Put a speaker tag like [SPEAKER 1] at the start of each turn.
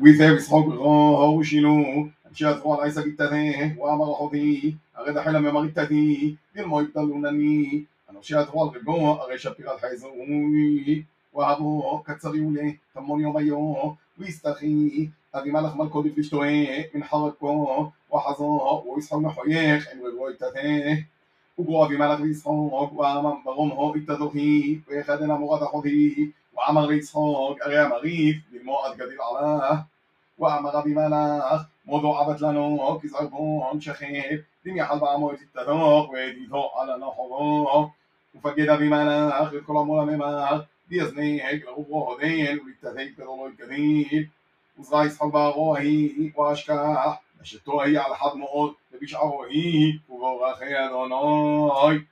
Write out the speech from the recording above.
[SPEAKER 1] ويثاب يسحق غاه وشيلو أمشي أتبع العيسى قتته وأمر حوثي أغيد حلم يمغتتي للمو يبتلونني أنا أمشي أتبع الغبو أغي شبير الحيزوي وأبو كتسري ولي تمون يوم يوم ويستخي أبي ملخ ملكو دفلشتوه من حركو وحظو ويسحو محويخ إن وغوي تته وقوى بملك يسحق وأمام برمه اتدوخي ويخدنا مراد حوثي وأمر يسحق أغي أمريف بالموعد قد غبي ملاخ موضوع عبد لانو لنوك زربون شخيب لم يحل بعمود ويدي ويديده على نحوه وفقد بملأخ الكل مولا مماخ بيزنيك لغوه دين ولتهيك بضلو الكثير وزغيس حباغو هي وأشكاح نشتو هي على حد مؤد لبيش عروهي وغوغا خيادوناي